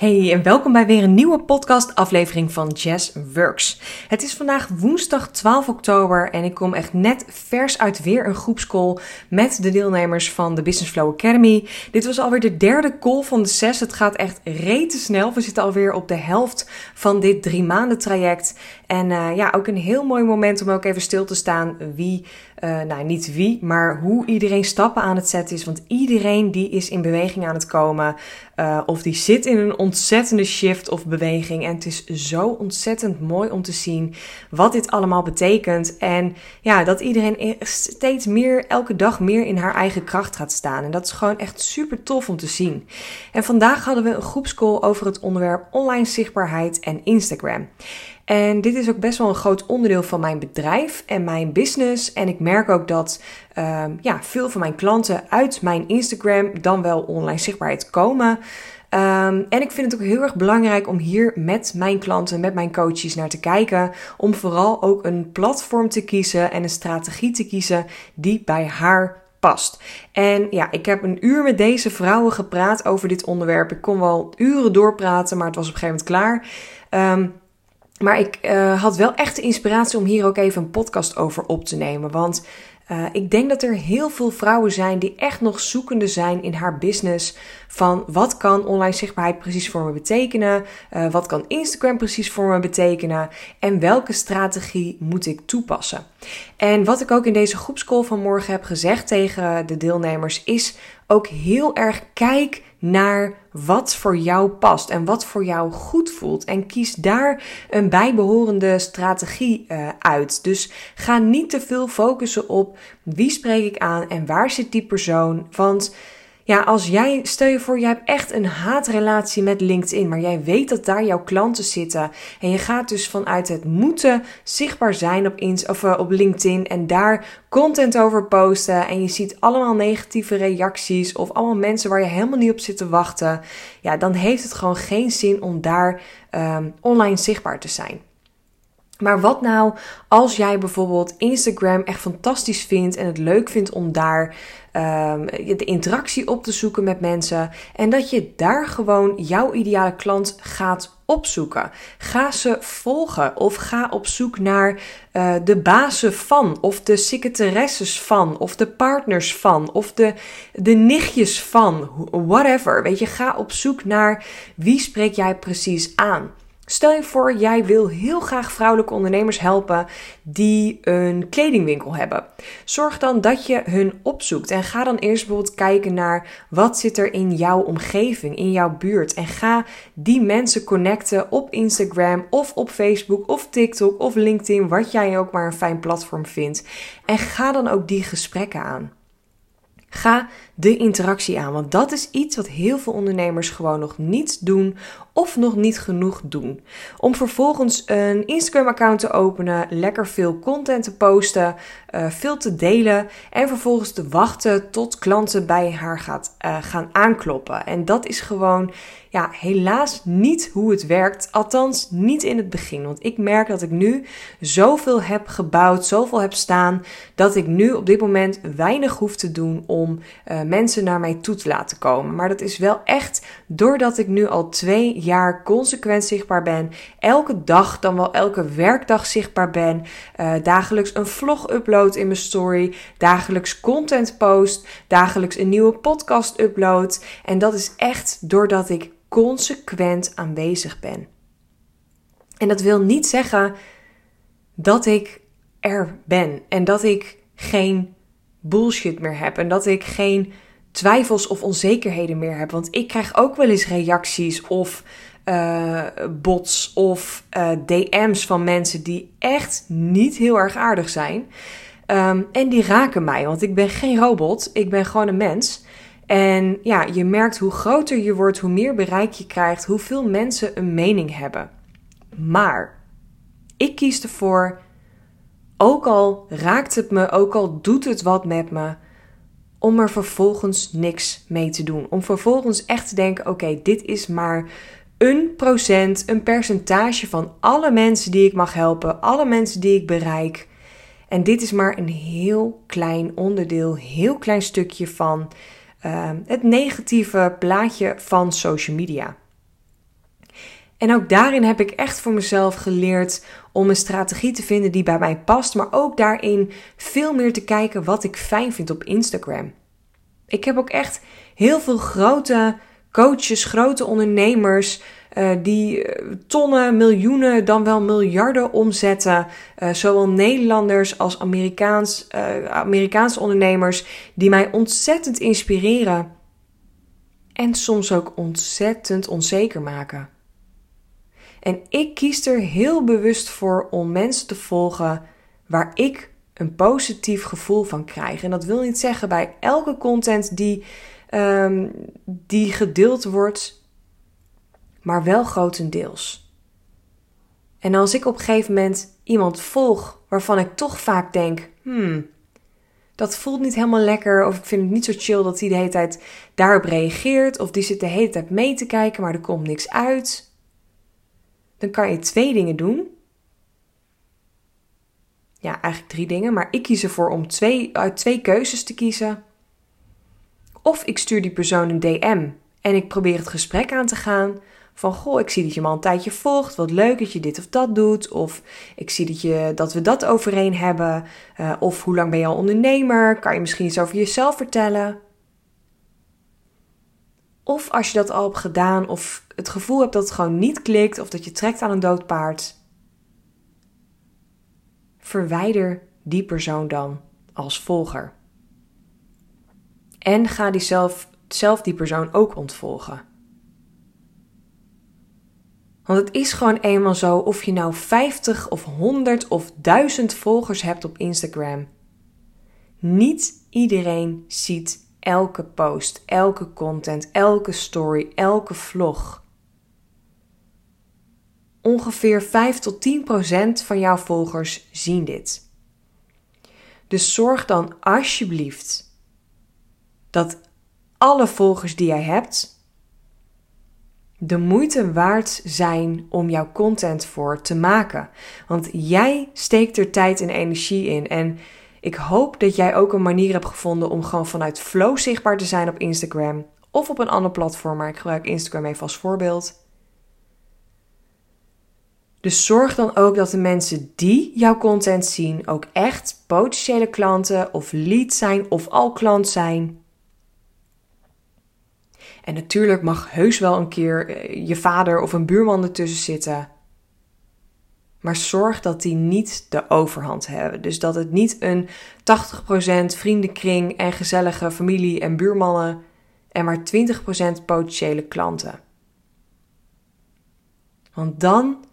Hey en welkom bij weer een nieuwe podcast-aflevering van Jazz Works. Het is vandaag woensdag 12 oktober en ik kom echt net vers uit weer een groepscall met de deelnemers van de Business Flow Academy. Dit was alweer de derde call van de zes. Het gaat echt rete snel. We zitten alweer op de helft van dit drie maanden traject. En uh, ja, ook een heel mooi moment om ook even stil te staan wie, uh, nou niet wie, maar hoe iedereen stappen aan het zetten is. Want iedereen die is in beweging aan het komen. Uh, of die zit in een ontzettende shift of beweging. En het is zo ontzettend mooi om te zien wat dit allemaal betekent. En ja, dat iedereen e-, steeds meer, elke dag meer in haar eigen kracht gaat staan. En dat is gewoon echt super tof om te zien. En vandaag hadden we een groepscall over het onderwerp online zichtbaarheid en Instagram. En dit is ook best wel een groot onderdeel van mijn bedrijf en mijn business. En ik merk ook dat um, ja, veel van mijn klanten uit mijn Instagram dan wel online zichtbaarheid komen. Um, en ik vind het ook heel erg belangrijk om hier met mijn klanten, met mijn coaches naar te kijken. Om vooral ook een platform te kiezen en een strategie te kiezen die bij haar past. En ja, ik heb een uur met deze vrouwen gepraat over dit onderwerp. Ik kon wel uren doorpraten, maar het was op een gegeven moment klaar. Um, maar ik uh, had wel echt de inspiratie om hier ook even een podcast over op te nemen. Want uh, ik denk dat er heel veel vrouwen zijn die echt nog zoekende zijn in haar business. Van wat kan online zichtbaarheid precies voor me betekenen? Uh, wat kan Instagram precies voor me betekenen? En welke strategie moet ik toepassen? En wat ik ook in deze groepscall van morgen heb gezegd tegen de deelnemers is ook heel erg kijk naar wat voor jou past en wat voor jou goed voelt. En kies daar een bijbehorende strategie uh, uit. Dus ga niet te veel focussen op wie spreek ik aan en waar zit die persoon. Want ja, als jij, stel je voor, jij hebt echt een haatrelatie met LinkedIn, maar jij weet dat daar jouw klanten zitten. En je gaat dus vanuit het moeten zichtbaar zijn op, ins, of, uh, op LinkedIn en daar content over posten. En je ziet allemaal negatieve reacties of allemaal mensen waar je helemaal niet op zit te wachten. Ja, dan heeft het gewoon geen zin om daar um, online zichtbaar te zijn. Maar wat nou als jij bijvoorbeeld Instagram echt fantastisch vindt en het leuk vindt om daar um, de interactie op te zoeken met mensen en dat je daar gewoon jouw ideale klant gaat opzoeken. Ga ze volgen of ga op zoek naar uh, de bazen van of de secretaresses van of de partners van of de, de nichtjes van, whatever. Weet je, ga op zoek naar wie spreek jij precies aan. Stel je voor, jij wil heel graag vrouwelijke ondernemers helpen die een kledingwinkel hebben. Zorg dan dat je hun opzoekt en ga dan eerst bijvoorbeeld kijken naar wat zit er in jouw omgeving, in jouw buurt. En ga die mensen connecten op Instagram of op Facebook of TikTok of LinkedIn, wat jij ook maar een fijn platform vindt. En ga dan ook die gesprekken aan. Ga de interactie aan, want dat is iets wat heel veel ondernemers gewoon nog niet doen of nog niet genoeg doen. Om vervolgens een Instagram-account te openen, lekker veel content te posten, uh, veel te delen en vervolgens te wachten tot klanten bij haar gaat, uh, gaan aankloppen. En dat is gewoon ja, helaas niet hoe het werkt. Althans, niet in het begin. Want ik merk dat ik nu zoveel heb gebouwd, zoveel heb staan, dat ik nu op dit moment weinig hoef te doen om uh, mensen naar mij toe te laten komen. Maar dat is wel echt doordat ik nu al twee jaar consequent zichtbaar ben, elke dag, dan wel elke werkdag zichtbaar ben, uh, dagelijks een vlog upload in mijn story, dagelijks content post, dagelijks een nieuwe podcast upload. En dat is echt doordat ik consequent aanwezig ben. En dat wil niet zeggen dat ik er ben en dat ik geen bullshit meer heb en dat ik geen twijfels of onzekerheden meer heb. Want ik krijg ook wel eens reacties of uh, bots of uh, DM's van mensen die echt niet heel erg aardig zijn. Um, en die raken mij, want ik ben geen robot, ik ben gewoon een mens. En ja, je merkt hoe groter je wordt, hoe meer bereik je krijgt, hoeveel mensen een mening hebben. Maar ik kies ervoor, ook al raakt het me, ook al doet het wat met me, om er vervolgens niks mee te doen. Om vervolgens echt te denken: oké, dit is maar een procent, een percentage van alle mensen die ik mag helpen, alle mensen die ik bereik. En dit is maar een heel klein onderdeel, heel klein stukje van uh, het negatieve plaatje van social media. En ook daarin heb ik echt voor mezelf geleerd om een strategie te vinden die bij mij past, maar ook daarin veel meer te kijken wat ik fijn vind op Instagram. Ik heb ook echt heel veel grote coaches, grote ondernemers uh, die eh, tonnen, miljoenen, dan wel miljarden omzetten. Uh, zowel Nederlanders als Amerikaans, Amerikaanse ondernemers die mij ontzettend inspireren. En soms ook ontzettend onzeker maken. En ik kies er heel bewust voor om mensen te volgen waar ik een positief gevoel van krijg. En dat wil niet zeggen bij elke content die, um, die gedeeld wordt, maar wel grotendeels. En als ik op een gegeven moment iemand volg waarvan ik toch vaak denk: hmm, dat voelt niet helemaal lekker, of ik vind het niet zo chill dat hij de hele tijd daarop reageert, of die zit de hele tijd mee te kijken, maar er komt niks uit dan kan je twee dingen doen. Ja, eigenlijk drie dingen, maar ik kies ervoor om twee, uit twee keuzes te kiezen. Of ik stuur die persoon een DM en ik probeer het gesprek aan te gaan. Van goh, ik zie dat je me al een tijdje volgt. Wat leuk dat je dit of dat doet. Of ik zie dat, je, dat we dat overeen hebben. Uh, of hoe lang ben je al ondernemer? Kan je misschien iets over jezelf vertellen? Of als je dat al hebt gedaan of het gevoel hebt dat het gewoon niet klikt of dat je trekt aan een dood paard, verwijder die persoon dan als volger. En ga die zelf, zelf die persoon ook ontvolgen. Want het is gewoon eenmaal zo of je nou 50 of 100 of 1000 volgers hebt op Instagram. Niet iedereen ziet elke post, elke content, elke story, elke vlog. Ongeveer 5 tot 10 procent van jouw volgers zien dit. Dus zorg dan alsjeblieft dat alle volgers die jij hebt de moeite waard zijn om jouw content voor te maken. Want jij steekt er tijd en energie in. En ik hoop dat jij ook een manier hebt gevonden om gewoon vanuit flow zichtbaar te zijn op Instagram of op een ander platform, maar ik gebruik Instagram even als voorbeeld. Dus zorg dan ook dat de mensen die jouw content zien ook echt potentiële klanten of lead zijn of al klant zijn. En natuurlijk mag heus wel een keer eh, je vader of een buurman ertussen zitten. Maar zorg dat die niet de overhand hebben. Dus dat het niet een 80% vriendenkring en gezellige familie en buurmannen en maar 20% potentiële klanten. Want dan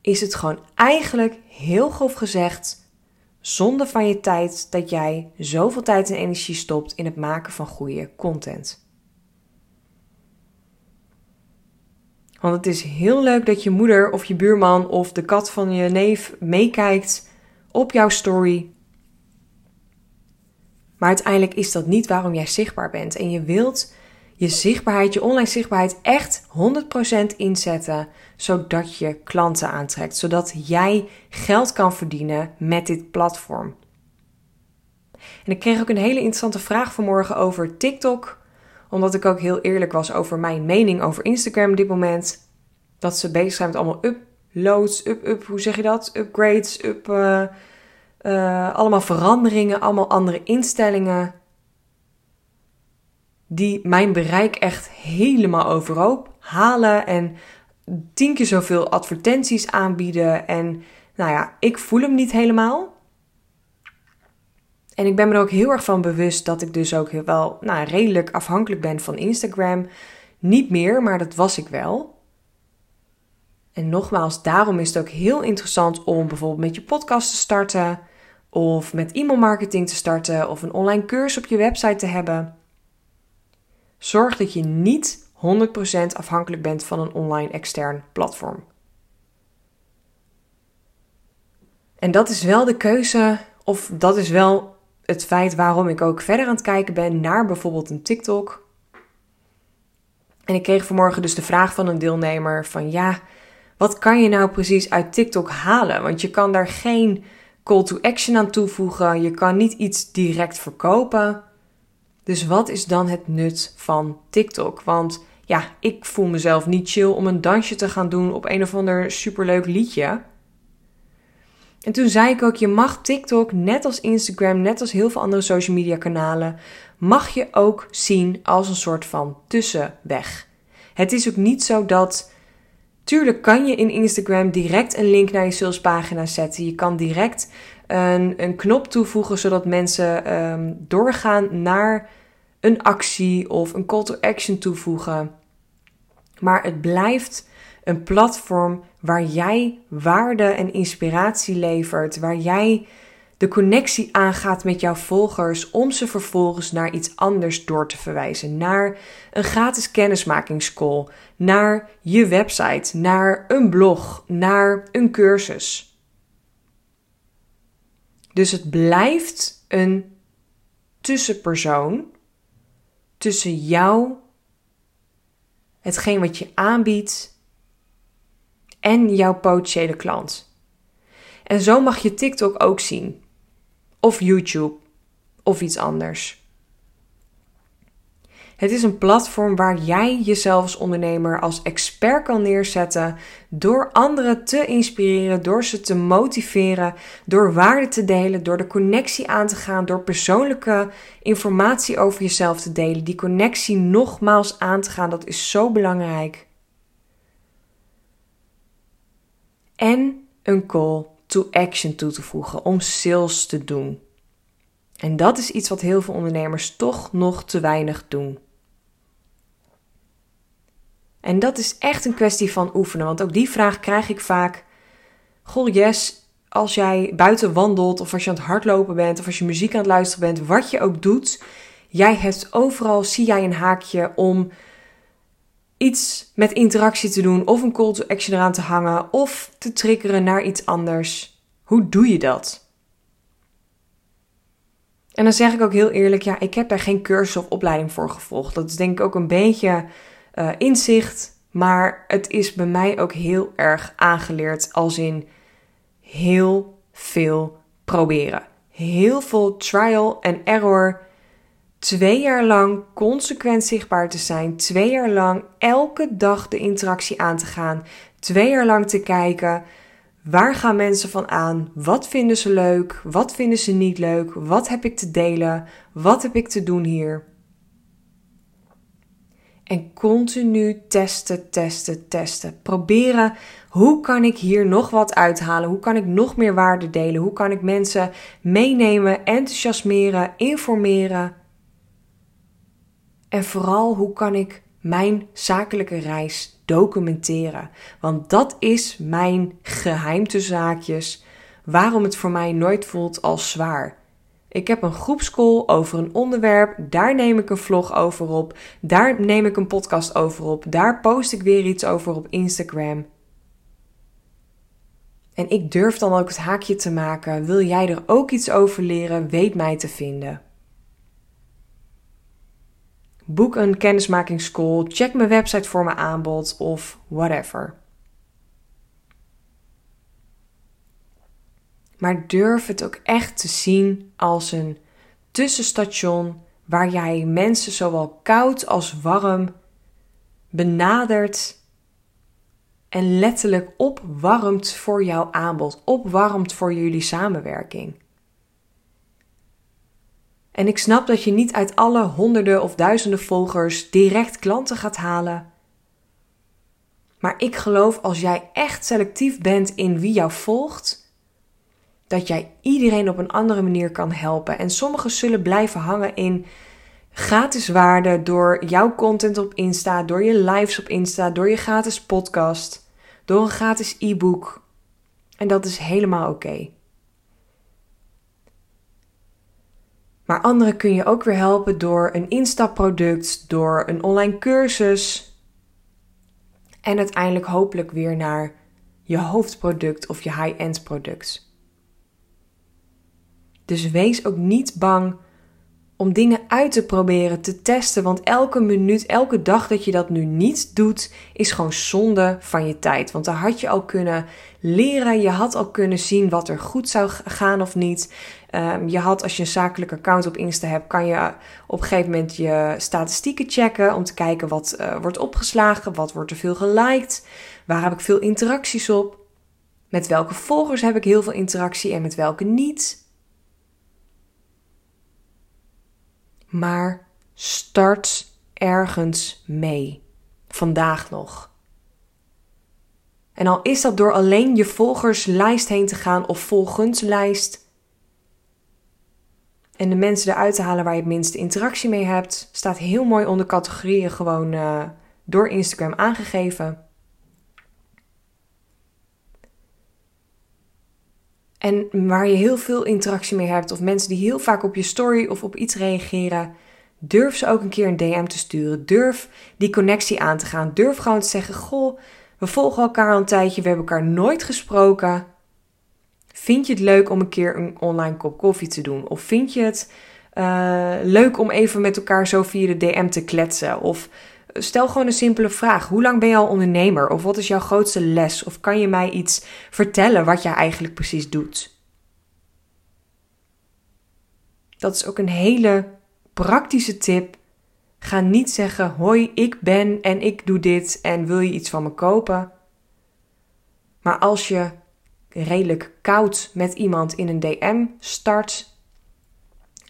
is het gewoon eigenlijk heel grof gezegd zonde van je tijd dat jij zoveel tijd en energie stopt in het maken van goede content. Want het is heel leuk dat je moeder of je buurman of de kat van je neef meekijkt op jouw story. Maar uiteindelijk is dat niet waarom jij zichtbaar bent. En je wilt je zichtbaarheid, je online zichtbaarheid echt 100% inzetten, zodat je klanten aantrekt, zodat jij geld kan verdienen met dit platform. En ik kreeg ook een hele interessante vraag vanmorgen over TikTok omdat ik ook heel eerlijk was over mijn mening over Instagram op dit moment. Dat ze bezig zijn met allemaal uploads, up, up, hoe zeg je dat? Upgrades, up, uh, uh, allemaal veranderingen, allemaal andere instellingen. Die mijn bereik echt helemaal overhoop halen en tien keer zoveel advertenties aanbieden. En nou ja, ik voel hem niet helemaal. En ik ben me er ook heel erg van bewust dat ik dus ook wel nou, redelijk afhankelijk ben van Instagram. Niet meer, maar dat was ik wel. En nogmaals, daarom is het ook heel interessant om bijvoorbeeld met je podcast te starten, of met e-mailmarketing te starten, of een online cursus op je website te hebben. Zorg dat je niet 100% afhankelijk bent van een online extern platform. En dat is wel de keuze, of dat is wel het feit waarom ik ook verder aan het kijken ben naar bijvoorbeeld een TikTok. En ik kreeg vanmorgen dus de vraag van een deelnemer van ja, wat kan je nou precies uit TikTok halen? Want je kan daar geen call to action aan toevoegen, je kan niet iets direct verkopen. Dus wat is dan het nut van TikTok? Want ja, ik voel mezelf niet chill om een dansje te gaan doen op een of ander superleuk liedje. En toen zei ik ook, je mag TikTok, net als Instagram, net als heel veel andere social media kanalen, mag je ook zien als een soort van tussenweg. Het is ook niet zo dat. Tuurlijk kan je in Instagram direct een link naar je salespagina zetten. Je kan direct een, een knop toevoegen zodat mensen um, doorgaan naar een actie of een call to action toevoegen. Maar het blijft een platform waar jij waarde en inspiratie levert, waar jij de connectie aangaat met jouw volgers om ze vervolgens naar iets anders door te verwijzen. Naar een gratis kennismakingscall, naar je website, naar een blog, naar een cursus. Dus het blijft een tussenpersoon tussen jou, hetgeen wat je aanbiedt, en jouw potentiële klant. En zo mag je TikTok ook zien of YouTube of iets anders. Het is een platform waar jij jezelf als ondernemer als expert kan neerzetten door anderen te inspireren, door ze te motiveren, door waarde te delen, door de connectie aan te gaan, door persoonlijke informatie over jezelf te delen. Die connectie nogmaals aan te gaan, dat is zo belangrijk. En een call to action toe te voegen om sales te doen. En dat is iets wat heel veel ondernemers toch nog te weinig doen. En dat is echt een kwestie van oefenen, want ook die vraag krijg ik vaak. Goh, yes, als jij buiten wandelt of als je aan het hardlopen bent of als je muziek aan het luisteren bent, wat je ook doet, jij hebt overal, zie jij een haakje om iets met interactie te doen of een call to action eraan te hangen of te triggeren naar iets anders. Hoe doe je dat? En dan zeg ik ook heel eerlijk, ja, ik heb daar geen cursus of opleiding voor gevolgd. Dat is denk ik ook een beetje uh, inzicht, maar het is bij mij ook heel erg aangeleerd als in heel veel proberen. Heel veel trial en error. Twee jaar lang consequent zichtbaar te zijn. Twee jaar lang elke dag de interactie aan te gaan. Twee jaar lang te kijken Waar gaan mensen van aan? Wat vinden ze leuk? Wat vinden ze niet leuk? Wat heb ik te delen? Wat heb ik te doen hier? En continu testen, testen, testen. Proberen hoe kan ik hier nog wat uithalen? Hoe kan ik nog meer waarde delen? Hoe kan ik mensen meenemen, enthousiasmeren, informeren? En vooral hoe kan ik mijn zakelijke reis documenteren. Want dat is mijn geheim zaakjes, waarom het voor mij nooit voelt als zwaar. Ik heb een groepscall over een onderwerp, daar neem ik een vlog over op, daar neem ik een podcast over op, daar post ik weer iets over op Instagram. En ik durf dan ook het haakje te maken: wil jij er ook iets over leren? Weet mij te vinden. Boek een kennismakingscall, check mijn website voor mijn aanbod of whatever. Maar durf het ook echt te zien als een tussenstation waar jij mensen zowel koud als warm benadert en letterlijk opwarmt voor jouw aanbod, opwarmt voor jullie samenwerking. En ik snap dat je niet uit alle honderden of duizenden volgers direct klanten gaat halen. Maar ik geloof als jij echt selectief bent in wie jou volgt, dat jij iedereen op een andere manier kan helpen. En sommigen zullen blijven hangen in gratis waarde door jouw content op Insta, door je lives op Insta, door je gratis podcast, door een gratis e-book. En dat is helemaal oké. Maar anderen kun je ook weer helpen door een instapproduct, door een online cursus. En uiteindelijk hopelijk weer naar je hoofdproduct of je high-end product. Dus wees ook niet bang om dingen uit te proberen, te testen. Want elke minuut, elke dag dat je dat nu niet doet, is gewoon zonde van je tijd. Want daar had je al kunnen leren, je had al kunnen zien wat er goed zou gaan of niet. Ehm, je had, als je een zakelijk account op Insta hebt, kan je op een gegeven moment je statistieken checken om te kijken wat uh, wordt opgeslagen, wat wordt er veel geliked, waar heb ik veel interacties op, met welke volgers heb ik heel veel interactie en met welke niet. Maar start ergens mee. Vandaag nog. En al is dat door alleen je volgerslijst heen te gaan of volgenslijst. En de mensen eruit te halen waar je het minste interactie mee hebt, staat heel mooi onder categorieën gewoon uh, door Instagram aangegeven. En waar je heel veel interactie mee hebt, of mensen die heel vaak op je story of op iets reageren, durf ze ook een keer een DM te sturen. Durf die connectie aan te gaan. Durf gewoon te zeggen: Goh, we volgen elkaar al een tijdje, we hebben elkaar nooit gesproken. Vind je het leuk om een keer een online kop koffie te doen? Of vind je het uh, leuk om even met elkaar zo via de DM te kletsen? Of stel gewoon een simpele vraag. Hoe lang ben je al ondernemer? Of wat is jouw grootste les? Of kan je mij iets vertellen wat jij eigenlijk precies doet? Dat is ook een hele praktische tip. Ga niet zeggen: Hoi, ik ben en ik doe dit en wil je iets van me kopen? Maar als je redelijk koud met iemand in een DM start,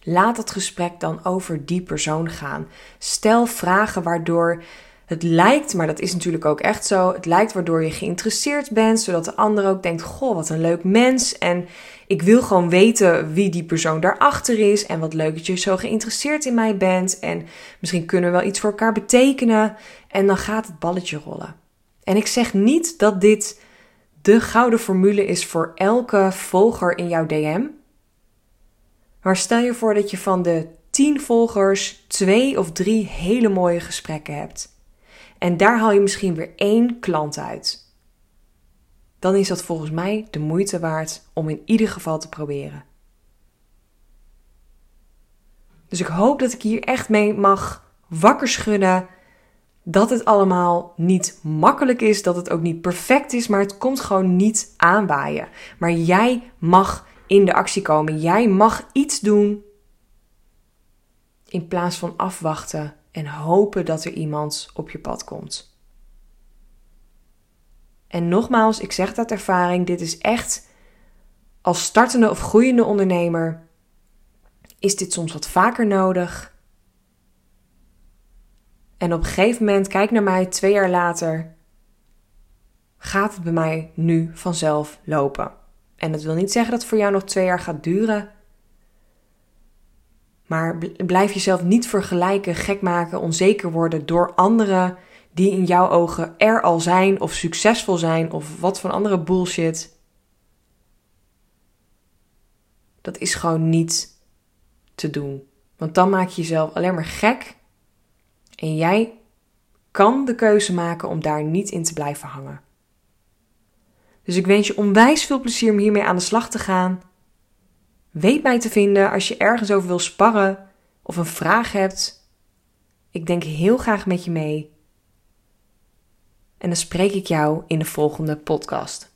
laat het gesprek dan over die persoon gaan. Stel vragen waardoor het lijkt, maar dat is natuurlijk ook echt zo. Het lijkt waardoor je geïnteresseerd bent, zodat de ander ook denkt: Goh, wat een leuk mens. En ik wil gewoon weten wie die persoon daarachter is. En wat leuk dat je zo geïnteresseerd in mij bent. En misschien kunnen we wel iets voor elkaar betekenen. En dan gaat het balletje rollen. En ik zeg niet dat dit de gouden formule is voor elke volger in jouw DM. Maar stel je voor dat je van de 10 volgers twee of drie hele mooie gesprekken hebt. En daar haal je misschien weer één klant uit. Dan is dat volgens mij de moeite waard om in ieder geval te proberen. Dus ik hoop dat ik hier echt mee mag wakker schudden. Dat het allemaal niet makkelijk is, dat het ook niet perfect is, maar het komt gewoon niet aanwaaien. Maar jij mag in de actie komen. Jij mag iets doen in plaats van afwachten en hopen dat er iemand op je pad komt. En nogmaals, ik zeg dat ervaring, dit is echt als startende of groeiende ondernemer is dit soms wat vaker nodig. En op een gegeven moment, kijk naar mij twee jaar later, gaat het bij mij nu vanzelf lopen. En dat wil niet zeggen dat het voor jou nog twee jaar gaat duren. Maar blijf jezelf niet vergelijken, gek maken, onzeker worden door anderen die in jouw ogen er al zijn of succesvol zijn of wat van andere bullshit. Dat is gewoon niet te doen. Want dan maak je jezelf alleen maar gek en jij kan de keuze maken om daar niet in te blijven hangen. Dus ik wens je onwijs veel plezier om hiermee aan de slag te gaan. Weet mij te vinden als je ergens over wil sparren of een vraag hebt. Ik denk heel graag met je mee. En dan spreek ik jou in de volgende podcast.